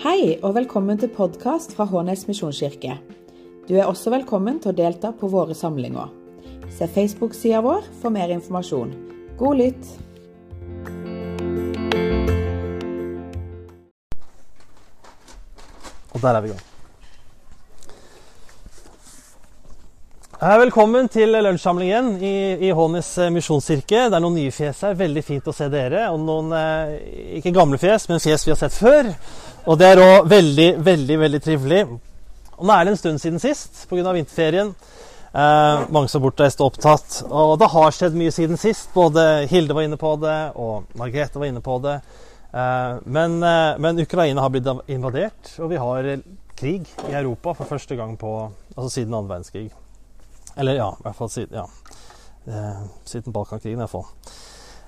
Hei og velkommen til podkast fra Hånes misjonskirke. Du er også velkommen til å delta på våre samlinger. Se Facebook-sida vår for mer informasjon. God lytt! Og der er vi i gang. Velkommen til lunsjsamlingen i, i Hånes eh, misjonskirke. Det er noen nye fjes her. Veldig fint å se dere. Og noen eh, ikke gamle fjes, men fjes vi har sett før. Og det er òg veldig, veldig veldig trivelig. Og nå er det en stund siden sist pga. vinterferien. Eh, mange som bortreist og opptatt. Og det har skjedd mye siden sist. Både Hilde var inne på det, og Margrethe var inne på det. Eh, men, eh, men Ukraina har blitt invadert, og vi har krig i Europa for første gang på, altså siden annen verdenskrig. Eller ja, i hvert fall siden, ja. Eh, siden Balkankrigen, i hvert fall.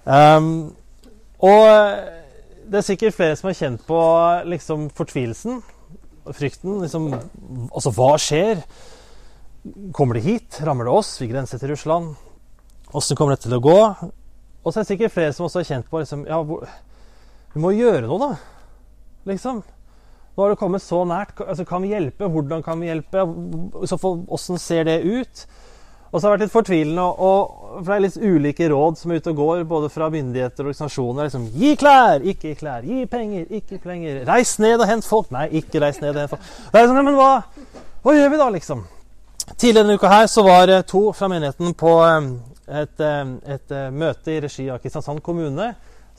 Um, og det er sikkert flere som har kjent på liksom, fortvilelsen, frykten. Liksom, altså, hva skjer? Kommer det hit? Rammer det oss? Vi grenser til Russland. Åssen kommer det til å gå? Og så er det sikkert flere som også har kjent på liksom, ja, hvor, Vi må gjøre noe, da. Liksom. Nå har det kommet så nært. Altså, kan vi hjelpe? Hvordan kan vi hjelpe? Så for, Hvordan ser det ut? Og så har det vært litt fortvilende, for det er litt ulike råd som er ute og går, både fra myndigheter og organisasjoner. liksom, Gi klær, ikke klær. Gi penger, ikke penger. Reis ned og hent folk. Nei, ikke reis ned og hent folk. Det er sånn, Men hva, hva gjør vi da, liksom? Tidligere denne uka her så var to fra menigheten på et, et møte i regi av Kristiansand kommune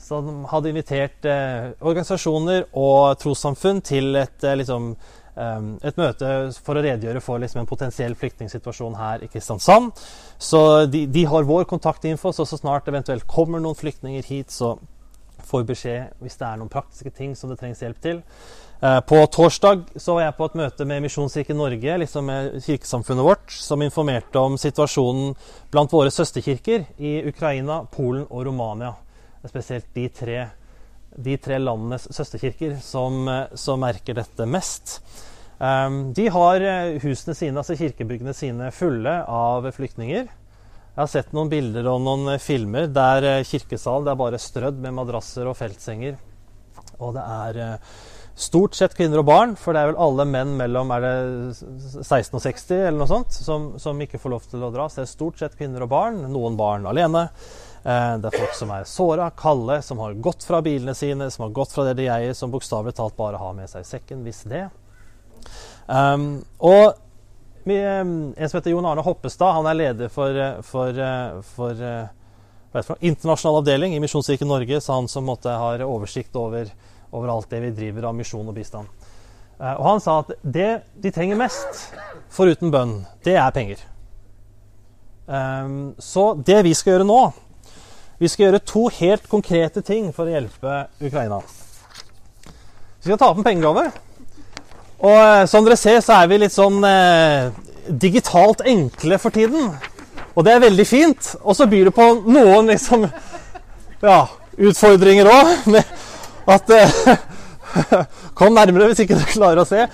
som hadde invitert eh, organisasjoner og trossamfunn til et, eh, liksom, eh, et, møte for å redegjøre for liksom, en potensiell flyktningsituasjon her i Kristiansand. Så de, de har vår kontaktinfo, så så snart eventuelt kommer noen flyktninger hit, så får vi beskjed hvis det er noen praktiske ting som det trengs hjelp til. Eh, på torsdag så var jeg på et møte med Misjonskirken Norge, liksom med kirkesamfunnet vårt, som informerte om situasjonen blant våre søsterkirker i Ukraina, Polen og Romania. Spesielt de tre, de tre landenes søsterkirker som, som, merker dette mest. Um, de har husene sine, altså kirkebyggene sine, fulle av flyktninger. Jeg har sett noen bilder og noen filmer der kirkesal det er bare strødd med madrasser og feltsenger. Og det er stort sett kvinner og barn, for det er vel alle menn mellom er det 16 og 60 eller noe sånt, som, som ikke får lov til å dra. Så det er stort sett kvinner og barn. Noen barn alene. Det er folk som er såra, kalde, som har gått fra bilene sine, som har gått fra det de eier, som bokstavelig talt bare har med seg sekken, hvis det. Um, og vi, en som heter Jon Arne Hoppestad, han er leder for, for, for, for internasjonal avdeling i Misjonskirken Norge, så han som måtte har oversikt over, over, alt det vi driver av misjon og bistand. Og han sa at det de trenger mest, foruten bønn, det er penger. Um, så det vi skal gjøre nå, vi skal gjøre to helt konkrete ting for å hjelpe Ukraina. Vi skal ta opp en pengegave. Og eh, som dere ser, så er vi litt sånn eh, digitalt enkle for tiden. Og det er veldig fint. Og så byr det på noen liksom ja, utfordringer òg. At eh, Kom nærmere hvis ikke du klarer å se.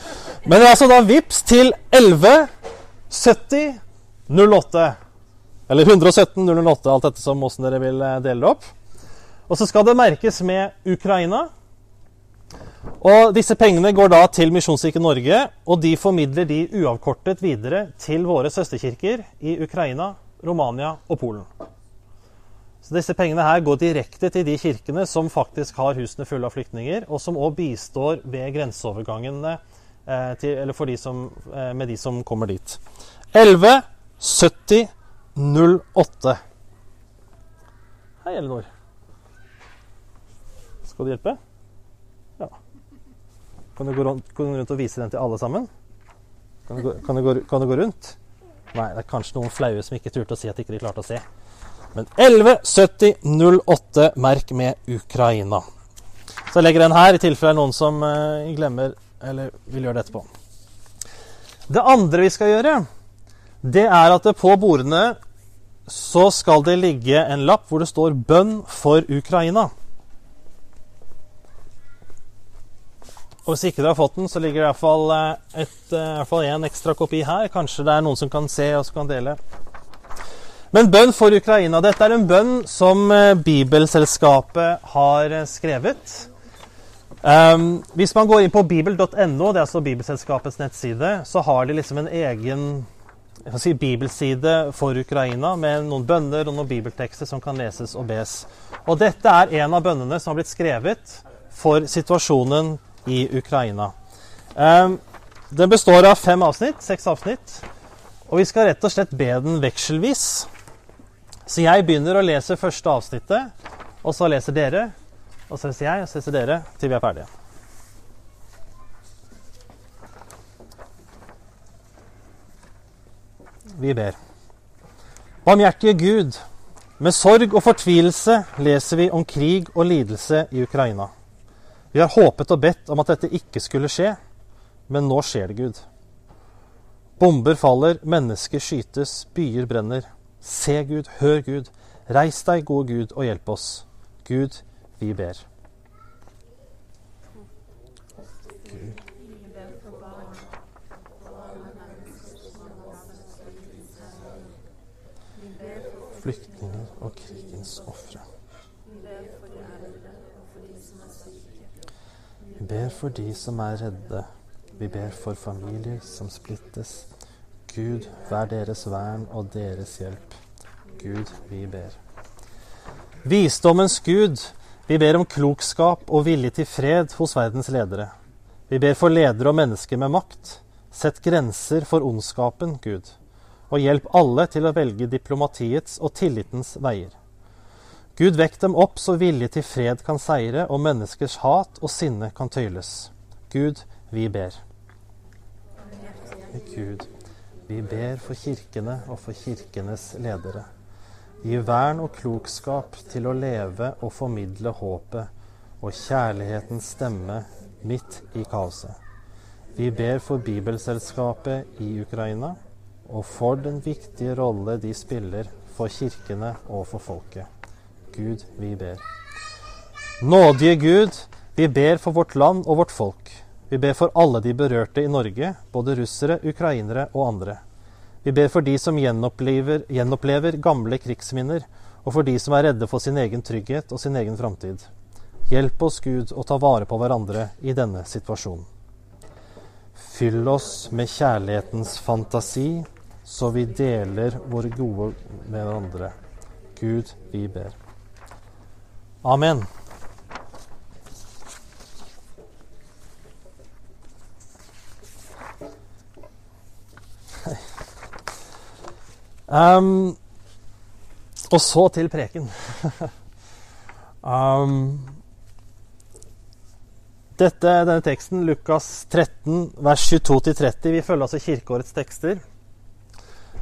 Men det er altså da VIPS til 11 70 08. Eller 117 008, alt dette som åssen dere vil dele det opp. Og så skal det merkes med Ukraina. Og disse pengene går da til Misjonskirken Norge, og de formidler de uavkortet videre til våre søsterkirker i Ukraina, Romania og Polen. Så disse pengene her går direkte til de kirkene som faktisk har husene fulle av flyktninger, og som òg bistår ved grenseovergangene eh, til, eller de som, eh, med de som kommer dit. 11 70 08. Hei, Elinor. Skal du hjelpe? Ja. Kan du gå rundt, gå rundt og vise den til alle sammen? Kan du, kan, du gå, kan du, gå, rundt? Nei, det er kanskje noen flaue som ikke turte å si at ikke de klarte å se. Men 117008, merk med Ukraina. Så jeg legger den her, i tilfelle noen som uh, glemmer eller vil gjøre det etterpå. Det andre vi skal gjøre, det er at det på bordene så skal det ligge en lapp hvor det står 'Bønn for Ukraina'. Og Hvis ikke dere har fått den, så ligger det iallfall fall en ekstra kopi her. Kanskje det er noen som kan se og som kan dele. Men bønn for Ukraina. Dette er en bønn som eh, Bibelselskapet har eh, skrevet. Um, hvis man går inn på bibel.no, det er altså Bibelselskapets nettside, så har de liksom en egen si, bibelside for Ukraina med noen bønner og noen bibeltekster som kan leses og bes. Og dette er en av bønnene som har blitt skrevet for situasjonen i Ukraina. Um, den består av fem avsnitt, seks avsnitt, og vi skal rett og slett be den vekselvis. Så jeg begynner å lese første avsnittet, og så leser dere. Og så leser jeg, og så leser dere til vi er ferdige. Vi ber. Barmhjertige Gud, med sorg og fortvilelse leser vi om krig og lidelse i Ukraina. Vi har håpet og bedt om at dette ikke skulle skje, men nå skjer det, Gud. Bomber faller, mennesker skytes, byer brenner. Se, Gud, hør, Gud. Reis deg, gode Gud, og hjelp oss. Gud, vi ber. Flyktninger og krigens ofre. Vi ber for de som er redde. Vi ber for familier som splittes. Gud, vær deres vern og deres hjelp. Gud, vi ber. Visdommens Gud, vi ber om klokskap og vilje til fred hos verdens ledere. Vi ber for ledere og mennesker med makt. Sett grenser for ondskapen, Gud, og hjelp alle til å velge diplomatiets og tillitens veier. Gud, vekk dem opp så vilje til fred kan seire og menneskers hat og sinne kan tøyles. Gud, vi ber. Gud, vi ber for kirkene og for kirkenes ledere. Gi vern og klokskap til å leve og formidle håpet og kjærlighetens stemme midt i kaoset. Vi ber for Bibelselskapet i Ukraina og for den viktige rolle de spiller for kirkene og for folket. Gud, vi ber. Nådige Gud, vi ber for vårt land og vårt folk. Vi ber for alle de berørte i Norge, både russere, ukrainere og andre. Vi ber for de som gjenopplever, gjenopplever, gamle krigsminner, og for de som er redde for sin egen trygghet og sin egen framtid. Hjelp oss, Gud, å ta vare på hverandre i denne situasjonen. Fyll oss med kjærlighetens fantasi, så vi deler våre gode med hverandre. Gud, vi ber. Amen. Um, og så til preken. um, dette, denne teksten, Lukas 13, vers 22-30, vi følger altså kirkeårets tekster.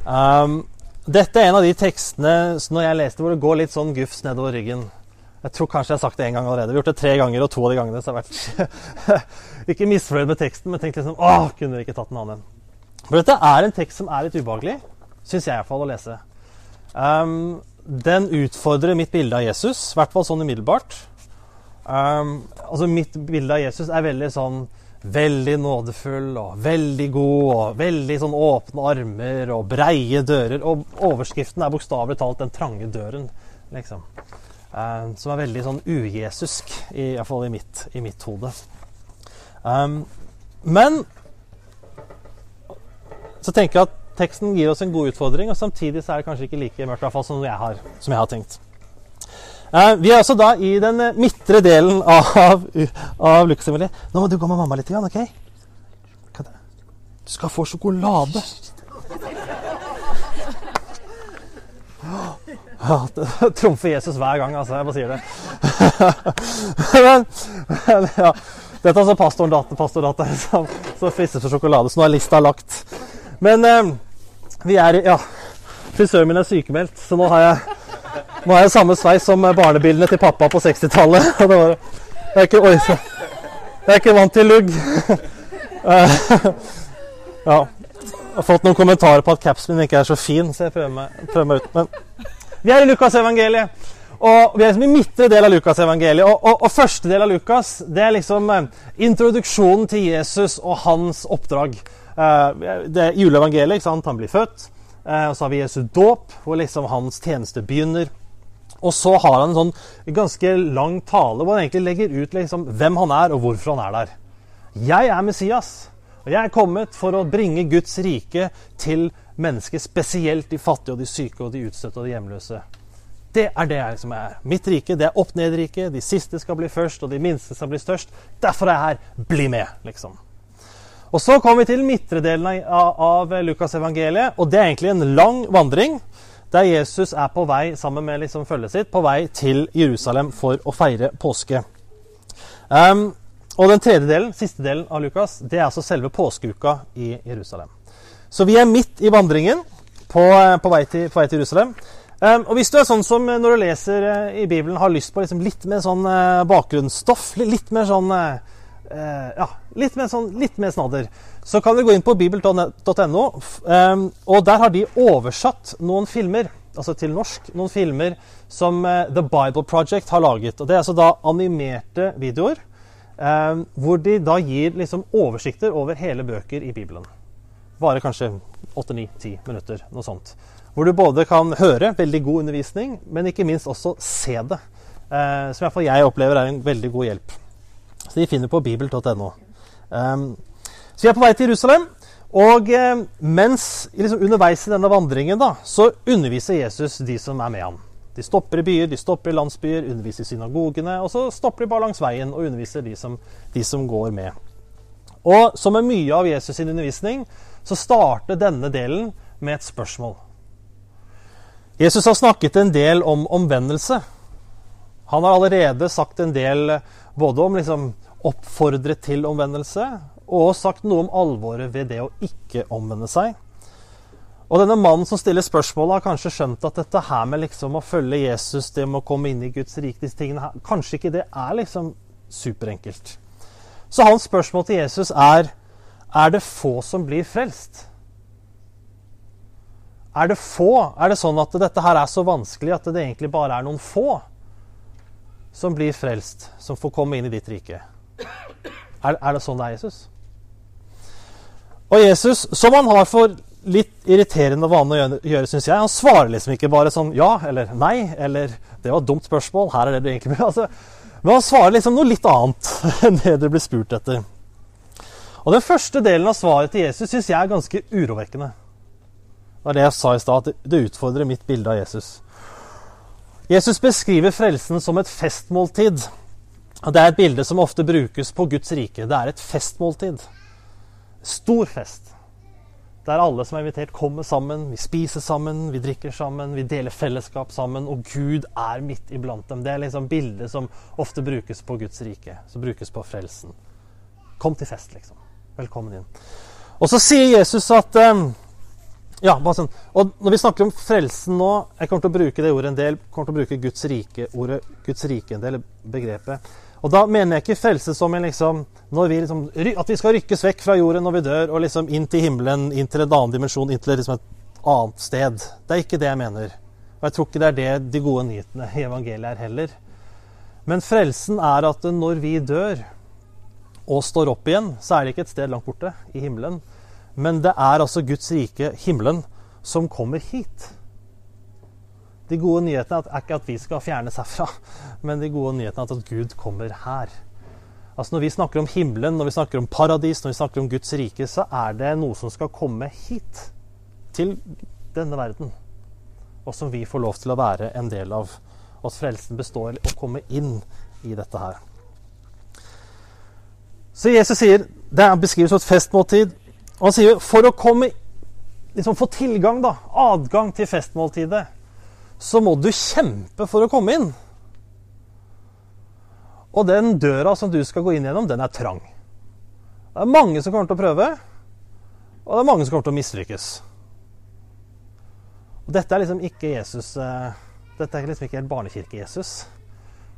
Um, dette er en av de tekstene når jeg leste hvor det går litt sånn gufs nedover ryggen. Jeg tror kanskje jeg har sagt det en gang allerede. Vi har gjort det tre ganger, og to av de gangene så har vært ikke misfornøyd med teksten, men tenkt liksom Åh, kunne vi ikke tatt en annen? For dette er en tekst som er litt ubehagelig. Syns jeg iallfall å lese. Um, den utfordrer mitt bilde av Jesus, i hvert fall sånn umiddelbart. Um, altså Mitt bilde av Jesus er veldig sånn veldig nådefull og veldig god og veldig sånn åpne armer og breie dører. Og overskriften er bokstavelig talt 'den trange døren', liksom. Um, som er veldig sånn ujesusk, i, iallfall i mitt, i mitt hode. Um, men så tenker jeg at teksten gir oss en god utfordring, og samtidig så er det kanskje ikke like mørkt, i hvert fall som jeg har, som jeg har tenkt. Uh, vi er også da i den uh, midtre delen av, av Lukas-evangeliet. Nå må du gå med mamma litt, ok? Du skal få sjokolade. Ja, trumfer Jesus hver gang, altså. Jeg bare sier det. men, men, ja. Dette er altså pastoren datter, pastor datter som, som fristes for sjokolade, så nå er lista lagt. Men eh, vi er i Ja, frisøren min er sykemeldt, så nå har jeg, nå har jeg samme sveis som barnebildene til pappa på 60-tallet. Jeg er ikke Oi, sann. Jeg er ikke vant til lugg. ja. Jeg har fått noen kommentarer på at capsen min ikke er så fin, så jeg prøver meg, prøver meg ut. Men vi er i Lukasevangeliet. Og vi er liksom i midtre del av Lukasevangeliet. Og, og, og første del av Lukas det er liksom eh, introduksjonen til Jesus og hans oppdrag. Eh, det er juleevangeliet. ikke sant? Han blir født. Eh, og så har vi Jesu dåp, hvor liksom hans tjeneste begynner. Og så har han en sånn ganske lang tale hvor han egentlig legger ut liksom, hvem han er, og hvorfor han er der. Jeg er Messias, og jeg er kommet for å bringe Guds rike til mennesker, spesielt de fattige og de syke og de utstøtte og de hjemløse. Det er det jeg liksom er. Mitt rike det er opp-ned-riket. De siste skal bli først, og de minste skal bli størst. Derfor er jeg her. Bli med, liksom. Og Så kommer vi til midtre delen av, av Lukas evangeliet, og det er egentlig en lang vandring der Jesus er på vei sammen med liksom følget sitt på vei til Jerusalem for å feire påske. Um, og den tredje delen, siste delen av Lukas, det er altså selve påskeuka i Jerusalem. Så vi er midt i vandringen på, på, vei, til, på vei, til, Jerusalem. Um, og hvis du er sånn som når du leser uh, i Bibelen har lyst på liksom litt mer sånn bakgrunnsstoff, litt, mer sånn ja, litt mer, sånn, litt mer snadder, så kan vi gå inn på bibel.no. Um, og der har de oversatt noen filmer, altså til norsk, noen filmer som The Bible Project har laget. Og Det er altså da animerte videoer um, hvor de da gir liksom oversikter over hele bøker i Bibelen. Varer kanskje 8-9-10 minutter, noe sånt. Hvor du både kan høre veldig god undervisning, men ikke minst også se det. Eh, som iallfall jeg opplever er en veldig god hjelp. Så de finner på bibel.no. Ehm, så vi er på vei til Jerusalem. Og eh, mens liksom underveis i denne vandringen da, så underviser Jesus de som er med ham. De stopper i byer, de stopper i landsbyer, underviser i synagogene. Og så stopper de bare langs veien og underviser de som, de som går med. Og som med mye av Jesus' sin undervisning, så starter denne delen med et spørsmål. Jesus har snakket en del om omvendelse. Han har allerede sagt en del både om liksom oppfordre til omvendelse, og sagt noe om alvoret ved det å ikke omvende seg. Og denne mannen som stiller spørsmålet, har kanskje skjønt at dette her med liksom å følge Jesus, det med å komme inn i Guds rike, disse tingene her, kanskje ikke det er liksom superenkelt. Så hans spørsmål til Jesus er er det få som blir frelst. Er det få? Er det sånn at dette her er så vanskelig at det egentlig bare er noen få som blir frelst, som får komme inn i ditt rike? Er, er det sånn det er Jesus? Og Jesus, som han har for litt irriterende vane å gjøre, syns jeg, han svarer liksom ikke bare sånn ja eller nei, eller det var et dumt spørsmål, her er det du egentlig vil.' Altså, men han svarer liksom noe litt annet enn det det blir spurt etter. Og Den første delen av svaret til Jesus syns jeg er ganske urovekkende. Det var det jeg sa i stad, at det utfordrer mitt bilde av Jesus. Jesus beskriver frelsen som et festmåltid. Det er et bilde som ofte brukes på Guds rike. Det er et festmåltid. Stor fest. Der alle som er invitert, kommer sammen. Vi spiser sammen, vi drikker sammen, vi deler fellesskap sammen. Og Gud er midt iblant dem. Det er liksom bildet som ofte brukes på Guds rike. Som brukes på frelsen. Kom til fest, liksom. Velkommen inn. Og så sier Jesus at um, ja, bare sånn. Og når vi snakker om frelsen nå Jeg kommer til å bruke det ordet en del. kommer til å bruke Guds rike, ordet Guds rike en del, begrepet. Og da mener jeg ikke frelse som en liksom, vi liksom, At vi skal rykkes vekk fra jorden når vi dør, og liksom inn til himmelen, inn til en annen dimensjon, inn til liksom et annet sted. Det er ikke det jeg mener. Og jeg tror ikke det er det de gode nyhetene i evangeliet er heller. Men frelsen er at når vi dør, og står opp igjen, så er det ikke et sted langt borte, i himmelen. Men det er altså Guds rike, himmelen, som kommer hit. De gode nyhetene er ikke at vi skal fjernes herfra, men de gode nyhetene er at Gud kommer her. Altså Når vi snakker om himmelen, når vi snakker om paradis, når vi snakker om Guds rike, så er det noe som skal komme hit. Til denne verden. Og som vi får lov til å være en del av. At frelsen består i å komme inn i dette her. Så Jesus sier Det beskrives som et festmåltid. Han sier for å komme liksom få tilgang, da, adgang til festmåltidet, så må du kjempe for å komme inn. Og den døra som du skal gå inn gjennom, den er trang. Det er mange som kommer til å prøve, og det er mange som kommer til å mislykkes. Og dette er liksom ikke Jesus eh, Dette er liksom ikke helt barnekirke-Jesus.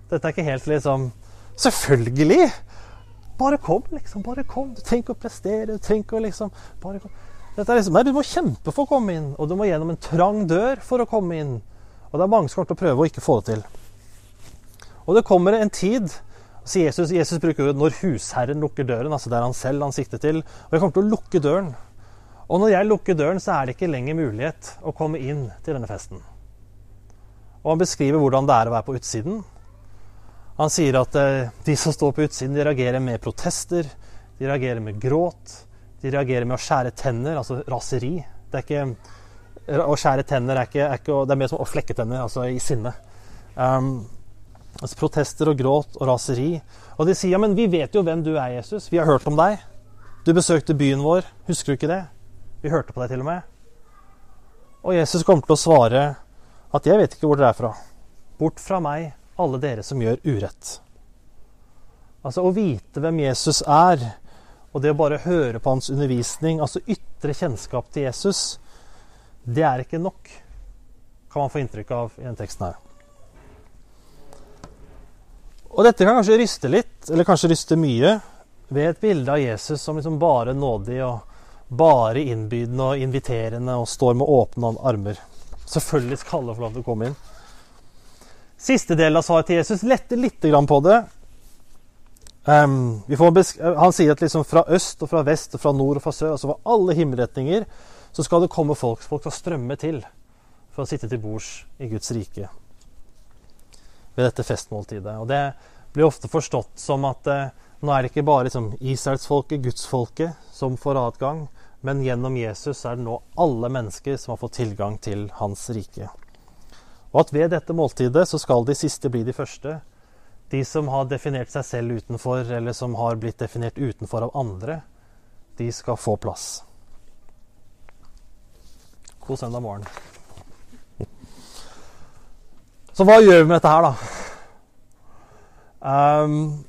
Dette er ikke helt liksom Selvfølgelig! Bare kom, liksom. Bare kom. Du trenger ikke å prestere. Du trenger ikke å liksom Bare kom. Dette er liksom, nei, du må kjempe for å komme inn, og du må gjennom en trang dør for å komme inn. Og det er mange som kommer til å prøve å ikke få det til. Og det kommer en tid så Jesus, Jesus bruker jo når husherren lukker døren, altså det er han selv han sikter til. Og jeg kommer til å lukke døren. Og når jeg lukker døren, så er det ikke lenger mulighet å komme inn til denne festen. Og han beskriver hvordan det er å være på utsiden. Han sier at eh, de som står på utsiden, de reagerer med protester. De reagerer med gråt. De reagerer med å skjære tenner, altså raseri. Det er ikke, å skjære tenner er, ikke, er, ikke, det er mer som å flekke tenner, altså i sinne. Um, altså protester og gråt og raseri. Og de sier ja, men vi vet jo hvem du er, Jesus. Vi har hørt om deg. Du besøkte byen vår. Husker du ikke det? Vi hørte på deg til og med. Og Jesus kommer til å svare at jeg vet ikke hvor dere er fra. Bort fra meg, alle dere som gjør urett. Altså å vite hvem Jesus er, og det å bare høre på hans undervisning, altså ytre kjennskap til Jesus, det er ikke nok, kan man få inntrykk av i denne teksten her. Og dette kan kanskje ryste litt, eller kanskje ryste mye, ved et bilde av Jesus som liksom bare nådig og bare innbydende og inviterende og står med åpne armer. Selvfølgelig skal alle få lov til å komme inn. Siste delen av svaret til Jesus letter litt på det. Um, han sier at liksom fra øst og fra vest og fra nord og fra sør, altså fra alle himmelretninger, så skal det komme folk. Folk skal strømme til for å sitte til bords i Guds rike ved dette festmåltidet. Og det blir ofte forstått som at eh, nå er det ikke bare liksom, Israelsfolket, gudsfolket, som får adgang, men gjennom Jesus er det nå alle mennesker som har fått tilgang til hans rike. Og at ved dette måltidet så skal de siste bli de første. De som har definert seg selv utenfor, eller som har blitt definert utenfor av andre, de skal få plass. God søndag morgen. Så hva gjør vi med dette her, da? Um,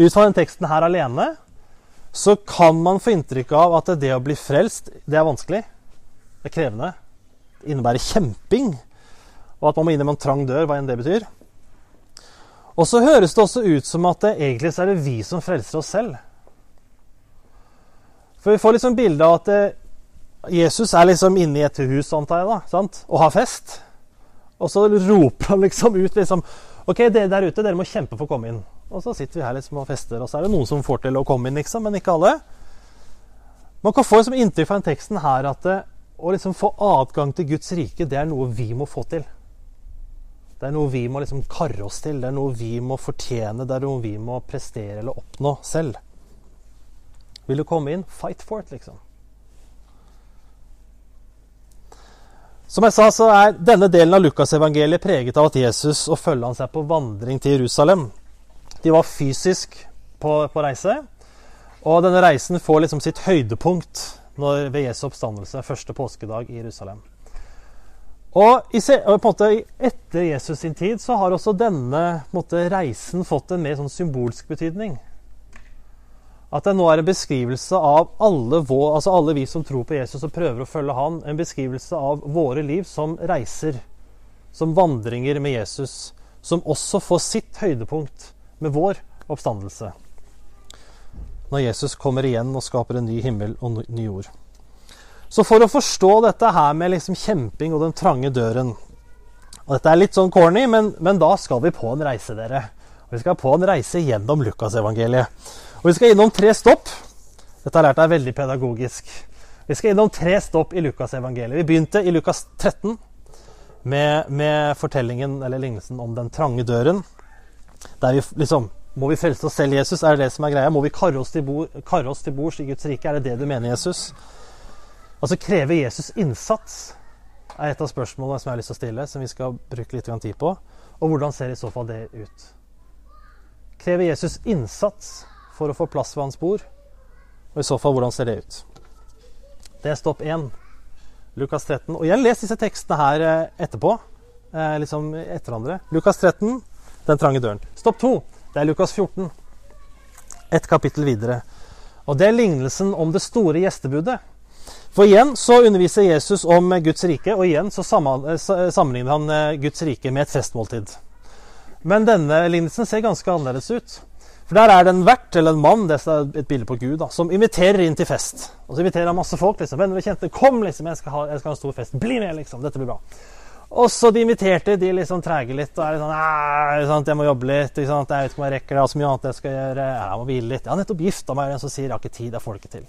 ut fra den teksten her alene så kan man få inntrykk av at det å bli frelst, det er vanskelig. Det er krevende. Det innebærer kjemping og at man må innom en trang dør, hva enn det betyr. Og så høres det også ut som at det, egentlig så er det vi som frelser oss selv. For vi får liksom bilde av at det, eh, Jesus er liksom inne i et hus, antar jeg, da, sant? og har fest. Og så roper han liksom ut liksom OK, dere der ute, dere må kjempe for å komme inn. Og så sitter vi her liksom og fester, og så er det noen som får til å komme inn, liksom, men ikke alle. Man kan få liksom inntrykk fra den teksten her at det, eh, å liksom få adgang til Guds rike, det er noe vi må få til. Det er noe vi må liksom karre oss til, det er noe vi må fortjene, det er noe vi må prestere eller oppnå selv. Vil du komme inn? Fight for it, liksom. Som jeg sa, så er denne delen av Lukasevangeliet preget av at Jesus og følget hans er på vandring til Jerusalem. De var fysisk på, på reise, og denne reisen får liksom sitt høydepunkt når, ved Jesu oppstandelse første påskedag i Jerusalem. Og, i, og måte, etter Jesus sin tid så har også denne måte, reisen fått en mer sånn symbolsk betydning. At det nå er en beskrivelse av alle, vår, altså alle vi som tror på Jesus og prøver å følge han, en beskrivelse av våre liv som reiser, som vandringer med Jesus, som også får sitt høydepunkt med vår oppstandelse. Når Jesus kommer igjen og skaper en ny himmel og ny jord. Så for å forstå dette her med liksom kjemping og den trange døren og Dette er litt sånn corny, men, men da skal vi på en reise, dere. Og vi skal på en reise gjennom Lukasevangeliet. Og vi skal innom tre stopp. Dette har lært deg veldig pedagogisk. Vi skal innom tre stopp i Lukasevangeliet. Vi begynte i Lukas 13 med, med, fortellingen eller lignelsen om den trange døren. Der vi liksom Må vi frelse oss selv, Jesus? Er det det som er greia? Må vi karre oss til, bord, karre oss til bords i Guds rike? Er det det du mener, Jesus? Altså krever Jesus innsats? er et av spørsmålene som jeg har lyst til å stille, som vi skal bruke litt tid på. Og hvordan ser i så fall det ut? Krever Jesus innsats for å få plass ved hans bord? Og i så fall, hvordan ser det ut? Det er stopp én. Lukas 13. Og jeg leser disse tekstene her eh, etterpå. Eh, liksom etter andre. Lukas 13, den trange døren. Stopp to. Det er Lukas 14. Et kapittel videre. Og det er lignelsen om det store gjestebudet. For igjen så underviser Jesus om Guds rike, og igjen så sammenligner han eh, Guds rike med et festmåltid. Men denne lignelsen ser ganske annerledes ut. For der er det en vert, eller en mann, det er et bilde på Gud, da, som inviterer inn til fest. Og så inviterer han masse folk. liksom, Venner og kjente, kom, liksom, jeg skal, ha, jeg skal ha en stor fest. Bli med, liksom. Dette blir bra. Og så de inviterte, de liksom treger litt. og er sånn, sant, 'Jeg må jobbe litt. Sant? Jeg vet ikke om jeg rekker det. Jeg har så mye annet jeg skal gjøre. Jeg må hvile litt.' Jeg har nettopp gifta meg, og så sier jeg har ikke tid. Jeg får det ikke til.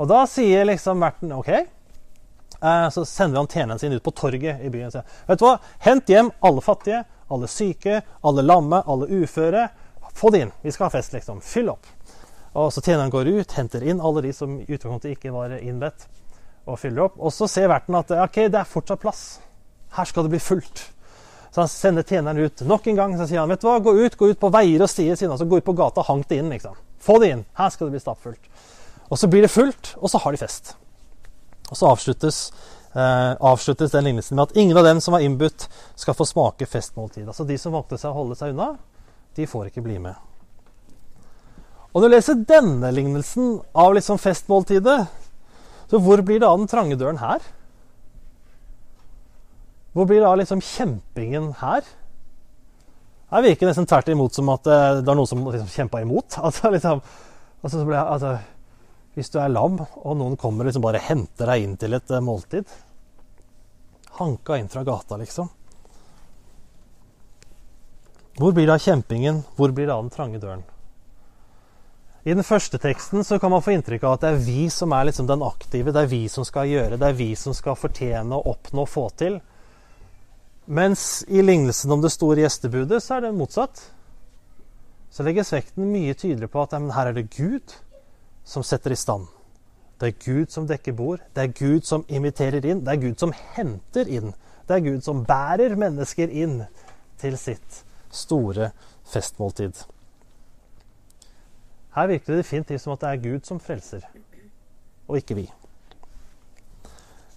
Og da sier liksom verten OK, eh, så sender han tjeneren sin ut på torget i byen og vet du hva, hent hjem alle fattige, alle syke, alle lamme, alle uføre. Få det inn. Vi skal ha fest, liksom. Fyll opp. Og så tjeneren går ut, henter inn alle de som i utgangspunktet ikke var innbedt, og fyller opp. Og så ser verten at ok, det er fortsatt plass. Her skal det bli fullt. Så han sender tjeneren ut nok en gang. Så sier han vet du hva, gå ut gå ut på veier og stier. Så gå ut på gata, hank det inn. liksom. Få det inn. Her skal det bli stappfullt. Og så blir det fullt, og så har de fest. Og så avsluttes, eh, avsluttes den lignelsen med at ingen av dem som var innbudt, skal få smake festmåltid. Altså de som valgte seg å holde seg unna, de får ikke bli med. Og når du leser denne lignelsen av liksom festmåltidet, så hvor blir det av den trange døren her? Hvor blir det av liksom kjempingen her? Her virker nesten tvert imot som at eh, det er noen som liksom kjempa imot. Altså, liksom, altså, altså, hvis du er lam, og noen kommer og liksom bare henter deg inn til et uh, måltid Hanka inn fra gata, liksom. Hvor blir det av kjempingen? Hvor blir det av den trange døren? I den første teksten så kan man få inntrykk av at det er vi som er liksom den aktive. Det er vi som skal gjøre, det er vi som skal fortjene og oppnå og få til. Mens i lignelsen om det store gjestebudet så er det motsatt. Så legges vekten mye tydeligere på at ja, her er det Gud som setter i stand. Det er Gud som dekker bord. Det er Gud som inviterer inn. Det er Gud som henter inn. Det er Gud som bærer mennesker inn til sitt store festmåltid. Her virker det definitivt som at det er Gud som frelser, og ikke vi.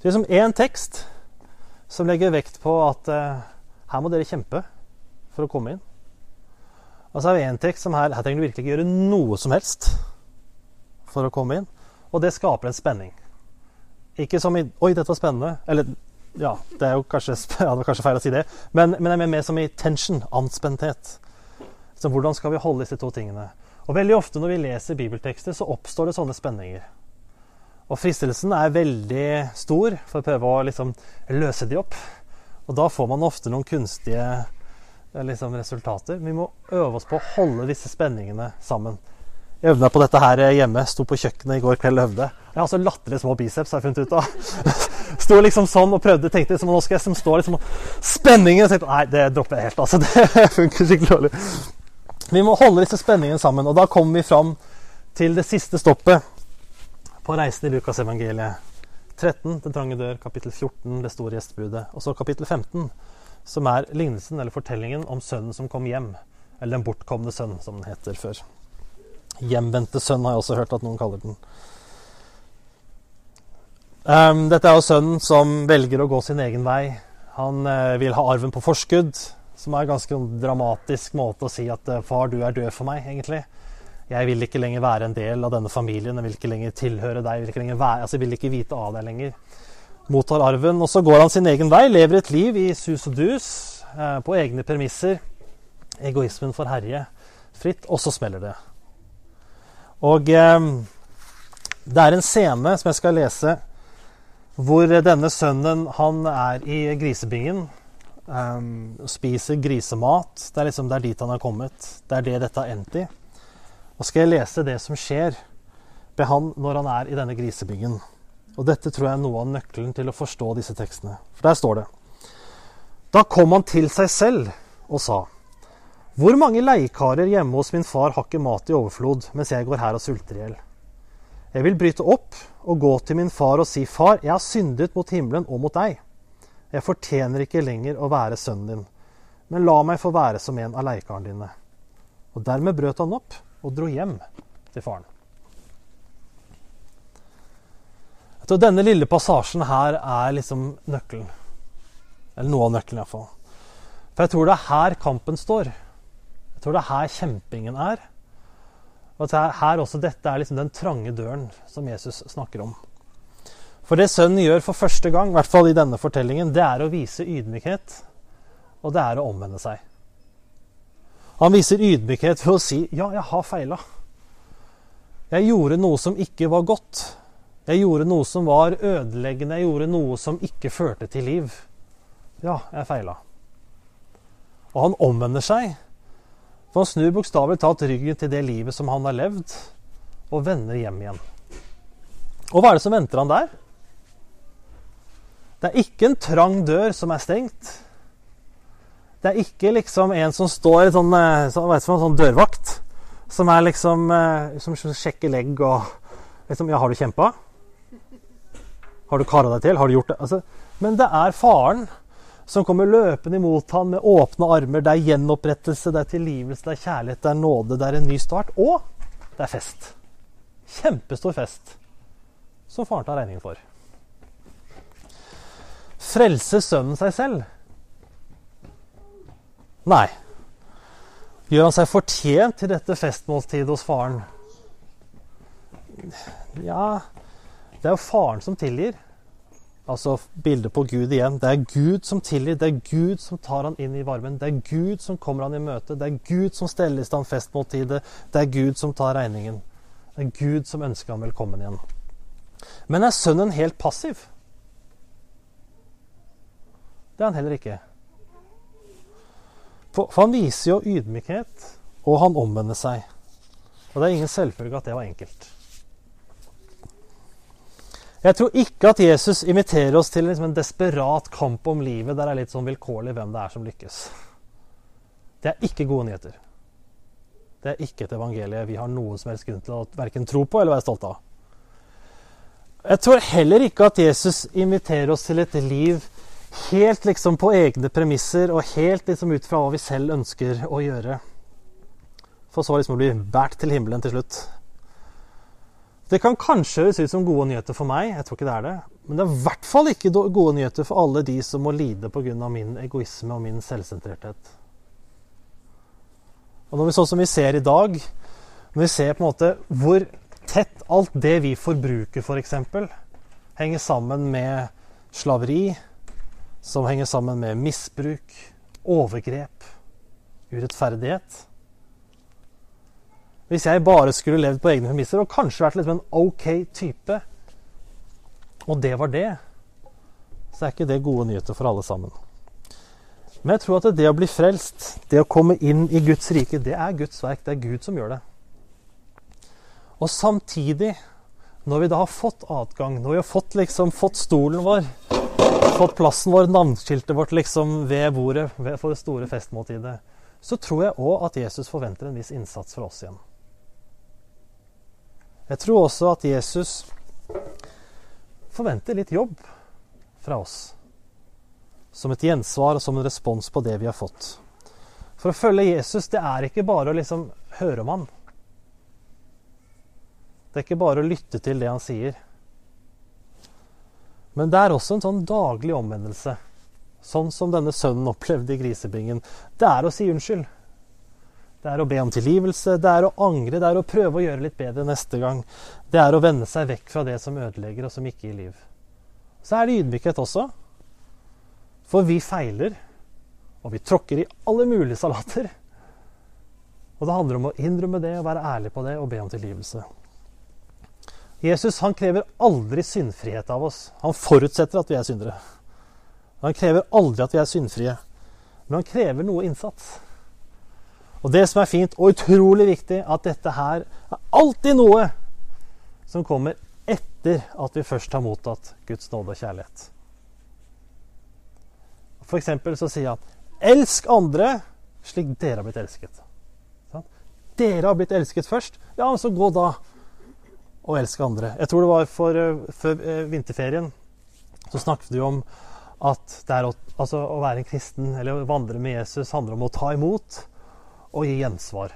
Det er som én tekst som legger vekt på at uh, her må dere kjempe for å komme inn. Og så er det én tekst som her, her trenger du virkelig ikke gjøre noe som helst for å komme inn. Og det skaper en spenning. Ikke som i Oi, dette var spennende. Eller ja, det er jo kanskje, ja, det kanskje feil å si det. Men, men jeg er mer som i tension, anspenthet. Så hvordan skal vi holde disse to tingene? Og veldig ofte når vi leser bibeltekster, så oppstår det sånne spenninger. Og fristelsen er veldig stor for å prøve å liksom løse de opp. Og da får man ofte noen kunstige eh, liksom, resultater. Vi må øve oss på å holde disse spenningene sammen. Jeg øvde på dette her hjemme. Sto på kjøkkenet i går kveld og øvde. Jeg har så latterlig små biceps, har jeg funnet ut av. Sto liksom sånn og prøvde, tenkte liksom, nå skal jeg liksom stå liksom Spenningen! Tenkte, nei, det dropper jeg helt, altså. Det funker skikkelig dårlig. Vi må holde disse spenningene sammen, og da kommer vi fram til det siste stoppet på reisen i Lukasevangeliet. 13, Den trange dør, kapittel 14, Det store gjestebudet. Og så kapittel 15, som er lignelsen eller fortellingen om sønnen som kom hjem. Eller Den bortkomne sønn, som den heter før. Hjemvendte sønn har jeg også hørt at noen kaller den. Um, dette er jo sønnen som velger å gå sin egen vei. Han uh, vil ha arven på forskudd. Som er en ganske dramatisk måte å si at uh, far, du er død for meg, egentlig. Jeg vil ikke lenger være en del av denne familien, jeg vil ikke lenger tilhøre deg. Jeg vil ikke, være, altså jeg vil ikke vite av deg lenger. Mottar arven. Og så går han sin egen vei, lever et liv i sus og dus, uh, på egne premisser. Egoismen får herje fritt, og så smeller det. Og eh, det er en scene som jeg skal lese, hvor denne sønnen han er i grisebingen Um, spiser grisemat. Det er liksom det er dit han har kommet. Det er det dette har endt i. Og skal jeg lese det som skjer med han når han er i denne grisebyggen. Og dette tror jeg er noe av nøkkelen til å forstå disse tekstene. For der står det Da kom han til seg selv og sa Hvor mange leikarer hjemme hos min far har ikke mat i overflod, mens jeg går her og sulter i hjel? Jeg vil bryte opp og gå til min far og si, Far, jeg har syndet mot himmelen og mot deg. Jeg fortjener ikke lenger å være sønnen din, men la meg få være som en av leikarene dine. Og dermed brøt han opp og dro hjem til faren. Tror Denne lille passasjen her er liksom nøkkelen. Eller noe av nøkkelen, iallfall. For jeg tror det er her kampen står. Jeg tror det er her kjempingen er. Og at her også dette er liksom den trange døren som Jesus snakker om. For det sønnen gjør for første gang, i hvert fall i denne fortellingen, det er å vise ydmykhet, og det er å omvende seg. Han viser ydmykhet ved å si 'ja, jeg har feila'. Jeg gjorde noe som ikke var godt. Jeg gjorde noe som var ødeleggende. Jeg gjorde noe som ikke førte til liv. Ja, jeg feila. Og han omvender seg. For han snur bokstavelig talt ryggen til det livet som han har levd, og vender hjem igjen. Og hva er det som venter han der? Det er ikke en trang dør som er stengt. Det er ikke liksom en som står sånn, så, du, sånn dørvakt, som er liksom som sjekker legg og liksom Ja, har du kjempa? Har du kara deg til? Har du gjort det? Altså, men det er faren som kommer løpende imot ham med åpne armer. Det er gjenopprettelse, det er tilgivelse, det er kjærlighet, det er nåde, det er en ny start. Og det er fest. Kjempestor fest som faren tar regningen for. Frelser sønnen seg selv? Nei. Gjør han seg fortjent til dette festmåltidet hos faren? Ja Det er jo faren som tilgir. Altså bildet på Gud igjen. Det er Gud som tilgir. Det er Gud som tar han inn i varmen. Det er Gud som kommer han i møte. Det er Gud som steller i stand festmåltidet. Det er Gud som tar regningen. Det er Gud som ønsker ham velkommen igjen. Men er sønnen helt passiv? Det er han heller ikke. For, han viser jo ydmykhet, og han omvender seg. Og det er ingen selvfølge at det var enkelt. Jeg tror ikke at Jesus inviterer oss til liksom en desperat kamp om livet der det er litt sånn vilkårlig hvem det er som lykkes. Det er ikke gode nyheter. Det er ikke et evangelie vi har noen som helst grunn til å verken tro på eller være stolt av. Jeg tror heller ikke at Jesus inviterer oss til et liv helt liksom på egne premisser og helt liksom ut fra hva vi selv ønsker å gjøre. For så liksom å bli båret til himmelen til slutt. Det kan kanskje høres ut som gode nyheter for meg, jeg tror ikke det er det. Men det er i hvert fall ikke gode nyheter for alle de som må lide pga. min egoisme og min selvsentrerthet. Og når vi sånn som vi ser i dag, når vi ser på en måte hvor tett alt det vi forbruker, f.eks., for henger sammen med slaveri, som henger sammen med misbruk, overgrep, urettferdighet hvis jeg bare skulle levd på egne premisser og kanskje vært liksom en OK type, og det var det, så er ikke det gode nyheter for alle sammen. Men jeg tror at det å bli frelst, det å komme inn i Guds rike, det er Guds verk. Det er Gud som gjør det. Og samtidig, når vi da har fått adgang, når vi har fått, liksom, fått stolen vår, fått plassen vår, navneskiltet vårt liksom ved bordet for det store festmåltidet, så tror jeg òg at Jesus forventer en viss innsats fra oss igjen. Jeg tror også at Jesus forventer litt jobb fra oss. Som et gjensvar og som en respons på det vi har fått. For å følge Jesus, det er ikke bare å liksom høre om han. Det er ikke bare å lytte til det han sier. Men det er også en sånn daglig omvendelse. Sånn som denne sønnen opplevde i grisebingen. Det er å si unnskyld. Det er å be om tilgivelse, det er å angre, det er å prøve å gjøre litt bedre neste gang. Det er å vende seg vekk fra det som ødelegger, og som ikke gir liv. Så er det ydmykhet også. For vi feiler, og vi tråkker i alle mulige salater. Og det handler om å innrømme det, og være ærlig på det, og be om tilgivelse. Jesus han krever aldri syndfrihet av oss. Han forutsetter at vi er syndere. Han krever aldri at vi er syndfrie. Men han krever noe innsats. Og det som er fint og utrolig viktig, at dette her er alltid noe som kommer etter at vi først har mottatt Guds nåde og kjærlighet. For eksempel så sier han 'elsk andre slik dere har blitt elsket'. Dere har blitt elsket først. Ja, så gå da og elsk andre. Jeg tror det var for, uh, før uh, vinterferien så snakket vi om at å, altså, å være en kristen eller å vandre med Jesus handler om å ta imot og gi gjensvar.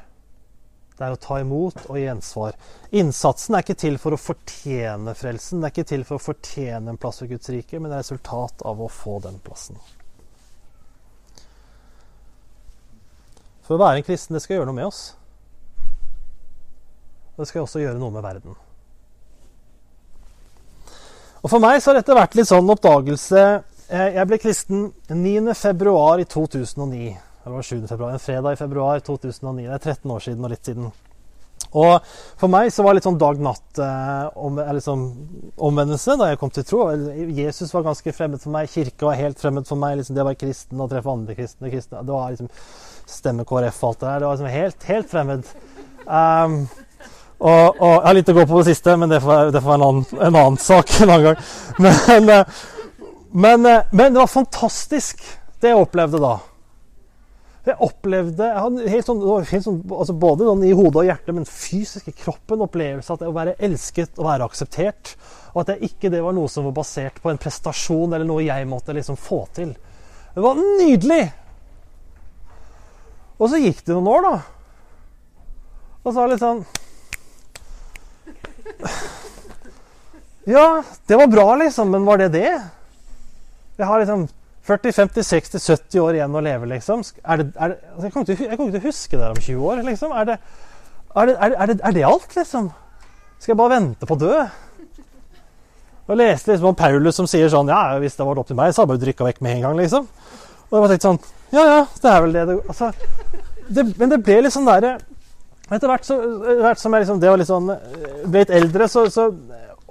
Det er å ta imot og gi gjensvar. Innsatsen er ikke til for å fortjene frelsen. Det er ikke til for å fortjene en plass ved Guds rike, men det er resultat av å få den plassen. For å være en kristen, det skal gjøre noe med oss. Og det skal også gjøre noe med verden. Og For meg så har dette vært litt sånn oppdagelse. Jeg ble kristen 9.2. i 2009. Det var 7. februar, en fredag i februar 2009. Det er 13 år siden og litt siden. Og for meg så var det litt sånn dag-natt eh, liksom, da jeg kom til tro. Jesus var ganske fremmed for meg. kirka var helt fremmed for meg. Liksom, det å være kristen og treffe andre kristne, kristne Det var liksom stemme KrF og alt det der. Det var liksom helt, helt fremmed. Um, og, og, jeg har litt å gå på det siste, men det får, det får være en annen, en annen, sak en annen gang. Men, Men, eh, men det var fantastisk, det jeg opplevde da. Jeg opplevde helt sånn, helt sånn, altså Både sånn i hodet og hjertet, men fysisk i kroppen opplevelse at å være elsket og være akseptert. Og at jeg ikke det var noe som var basert på en prestasjon eller noe jeg måtte liksom få til. Det var nydelig! Og så gikk det noen år, da. Og så var det litt sånn Ja, det var bra, liksom, men var det det? Jeg har liksom 40-50-60-70 år igjen å leve, liksom. Er det, er det, altså jeg, kommer til, jeg, kommer til, å huske det om 20 år, liksom. Er det, er det, er det alt, liksom? Skal jeg bare vente på å dø? Og leste liksom om Paulus som sier sånn Ja, hvis det var opp til meg, så hadde jeg bare drikka vekk med en gang, liksom. Og jeg bare tenkte sånn Ja, ja, det er vel det det altså, Men det ble litt sånn derre Etter hvert, så, hvert som jeg liksom, det var litt sånn, ble litt eldre, så, så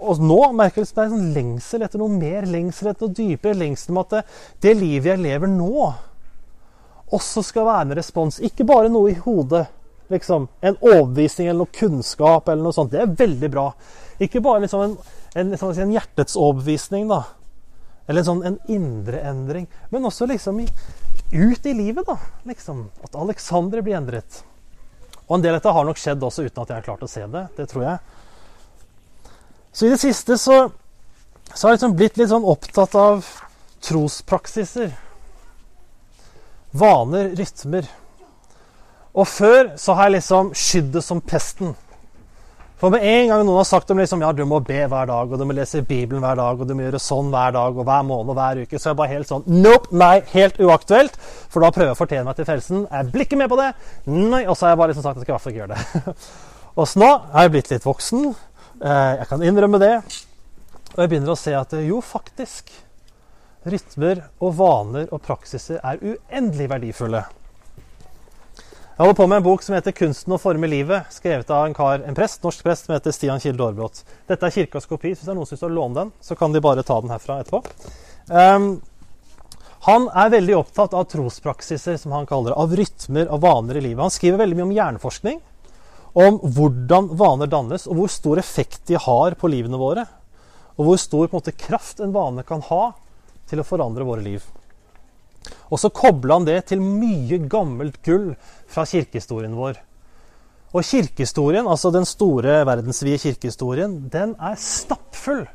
og nå merker jeg at det er sånn lengsel etter noe mer, lengsel etter noe dypere. Lengsel med at det, det, livet jeg lever nå, også skal være en respons. Ikke bare noe i hodet. liksom, En overbevisning eller noe kunnskap eller noe sånt. Det er veldig bra. Ikke bare liksom en, en, sånn, en hjertets overbevisning, da. Eller en sånn en indre endring. Men også liksom i, ut i livet, da. liksom, At Alexandre blir endret. Og en del av dette har nok skjedd også uten at jeg har klart å se det. Det tror jeg. Så i det siste så, så har jeg liksom blitt litt sånn opptatt av trospraksiser. Vaner, rytmer. Og før så har jeg liksom skydd det som pesten. For med en gang noen har sagt om liksom, ja, du må be hver dag, og du må lese Bibelen hver dag, og du må gjøre sånn hver dag og hver måned og hver uke, så er jeg bare helt sånn Nope, nei, helt uaktuelt. For da prøver jeg å fortjene meg til frelsen. Jeg blir ikke med på det. Nei, Og så har jeg bare liksom sagt at jeg skal i hvert fall ikke gjøre det. og så nå er jeg blitt litt voksen. Eh, jeg kan innrømme det. Og jeg begynner å se at jo, faktisk Rytmer og vaner og praksiser er uendelig verdifulle. Jeg holder på med en bok som heter 'Kunsten å forme livet', skrevet av en kar, en prest, norsk prest som heter Stian Kilde Aarbrot. Dette er kirkas kopi. Hvis det er noen som vil låne den, så kan de bare ta den herfra etterpå. Um, han er veldig opptatt av trospraksiser, som han kaller det, av rytmer og vaner i livet. Han skriver veldig mye om hjerneforskning om hvordan vaner dannes, og hvor stor effekt de har på livene våre. Og hvor stor en måte, kraft en vane kan ha til å forandre våre liv. Og så kobla han det til mye gammelt gull fra kirkehistorien vår. Og kirkehistorien, altså den store verdensvide kirkehistorien, den er stappfull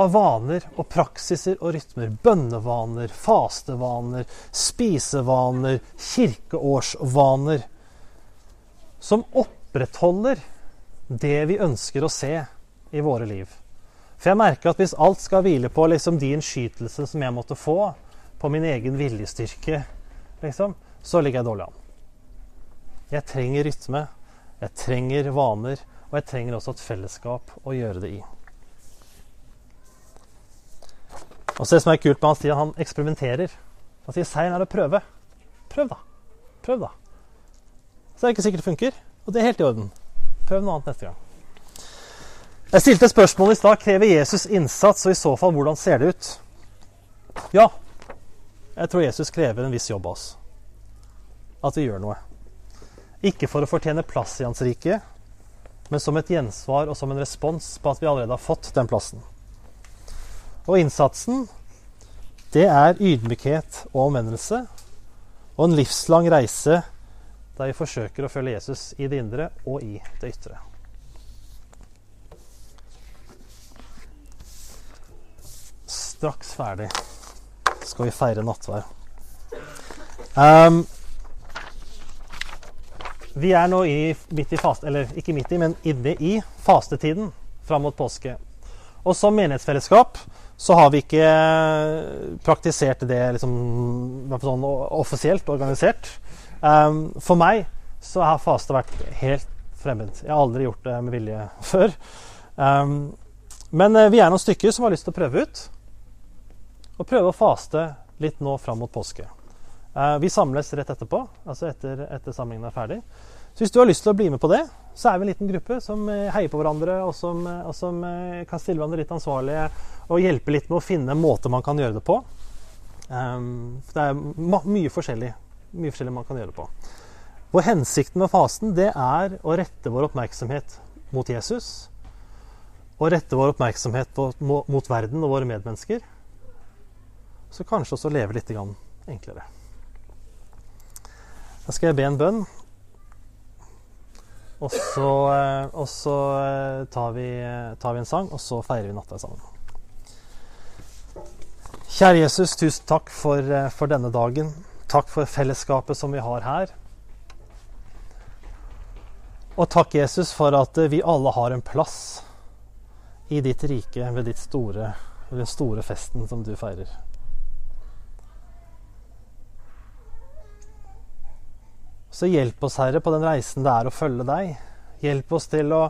av vaner og praksiser og rytmer. Bønnevaner, fastevaner, spisevaner, kirkeårsvaner som opprettholder det vi ønsker å se i våre liv. For jeg merker at hvis alt skal hvile på liksom de innskytelsene som jeg måtte få, på min egen viljestyrke, liksom, så ligger jeg dårlig an. Jeg trenger rytme, jeg trenger vaner, og jeg trenger også et fellesskap å gjøre det i. Og så det som er kult med han sier han eksperimenterer. Han sier seieren er å prøve. Prøv, da. Prøv, da så er det ikke sikkert det funker. Og det er helt i orden. Prøv noe annet neste gang. Jeg stilte spørsmålet i stad krever Jesus innsats, og i så fall hvordan ser det ut? Ja, jeg tror Jesus krever en viss jobb av oss. At vi gjør noe. Ikke for å fortjene plass i Hans rike, men som et gjensvar og som en respons på at vi allerede har fått den plassen. Og innsatsen, det er ydmykhet og omvendelse og en livslang reise der vi forsøker å følge Jesus i det indre og i det ytre. Straks ferdig skal vi feire nattvær. Um, vi er nå i, midt i faste, eller ikke midt i, men inne i fastetiden fram mot påske. Og som menighetsfellesskap så har vi ikke praktisert det liksom, sånn offisielt organisert. Um, for meg så har faste vært helt fremmed. Jeg har aldri gjort det med vilje før. Um, men uh, vi er noen stykker som har lyst til å prøve ut. Og prøve å faste litt nå fram mot påske. Uh, vi samles rett etterpå, altså etter, etter samlingen er ferdig. Så hvis du har lyst til å bli med på det, så er vi en liten gruppe som uh, heier på hverandre, og som, og som kan stille hverandre litt ansvarlige og hjelpe litt med å finne en måte man kan gjøre det på. For det er mye forskjellig mye forskjellig man kan gjøre på. Vår hensikten med fasten det er å rette vår oppmerksomhet mot Jesus. Og rette vår oppmerksomhet på, mot verden og våre medmennesker. Så kanskje også leve litt enklere. Da skal jeg be en bønn. Og så, eh, og så eh, tar, vi, tar, vi, en sang, og så feirer vi natta sammen. Kjære Jesus, tusen takk for, eh, for denne dagen. Takk for fellesskapet som vi har her. Og takk, Jesus, for at vi alle har en plass i ditt rike ved, ditt store, ved den store festen som du feirer. Så hjelp oss, Herre, på den reisen det er å følge deg. Hjelp oss til å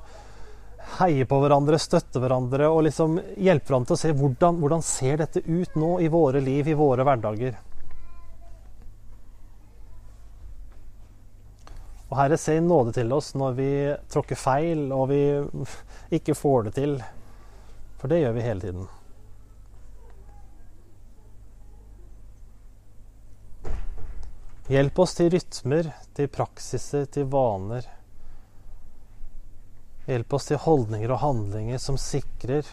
heie på hverandre, støtte hverandre og liksom hjelpe hverandre til å se hvordan, hvordan ser dette ut nå i våre liv, i våre hverdager. Og Herre, se i nåde til oss når vi tråkker feil og vi ikke får det til. For det gjør vi hele tiden. Hjelp oss til rytmer, til praksiser, til vaner. Hjelp oss til holdninger og handlinger som sikrer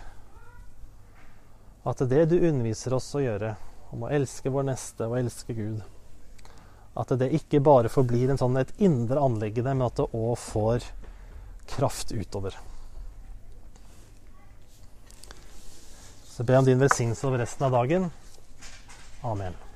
at det du underviser oss å gjøre, om å elske vår neste og elske Gud, at det ikke bare forblir sånn et indre anliggende, men at det òg får kraft utover. Så be om din velsignelse over resten av dagen. Amen.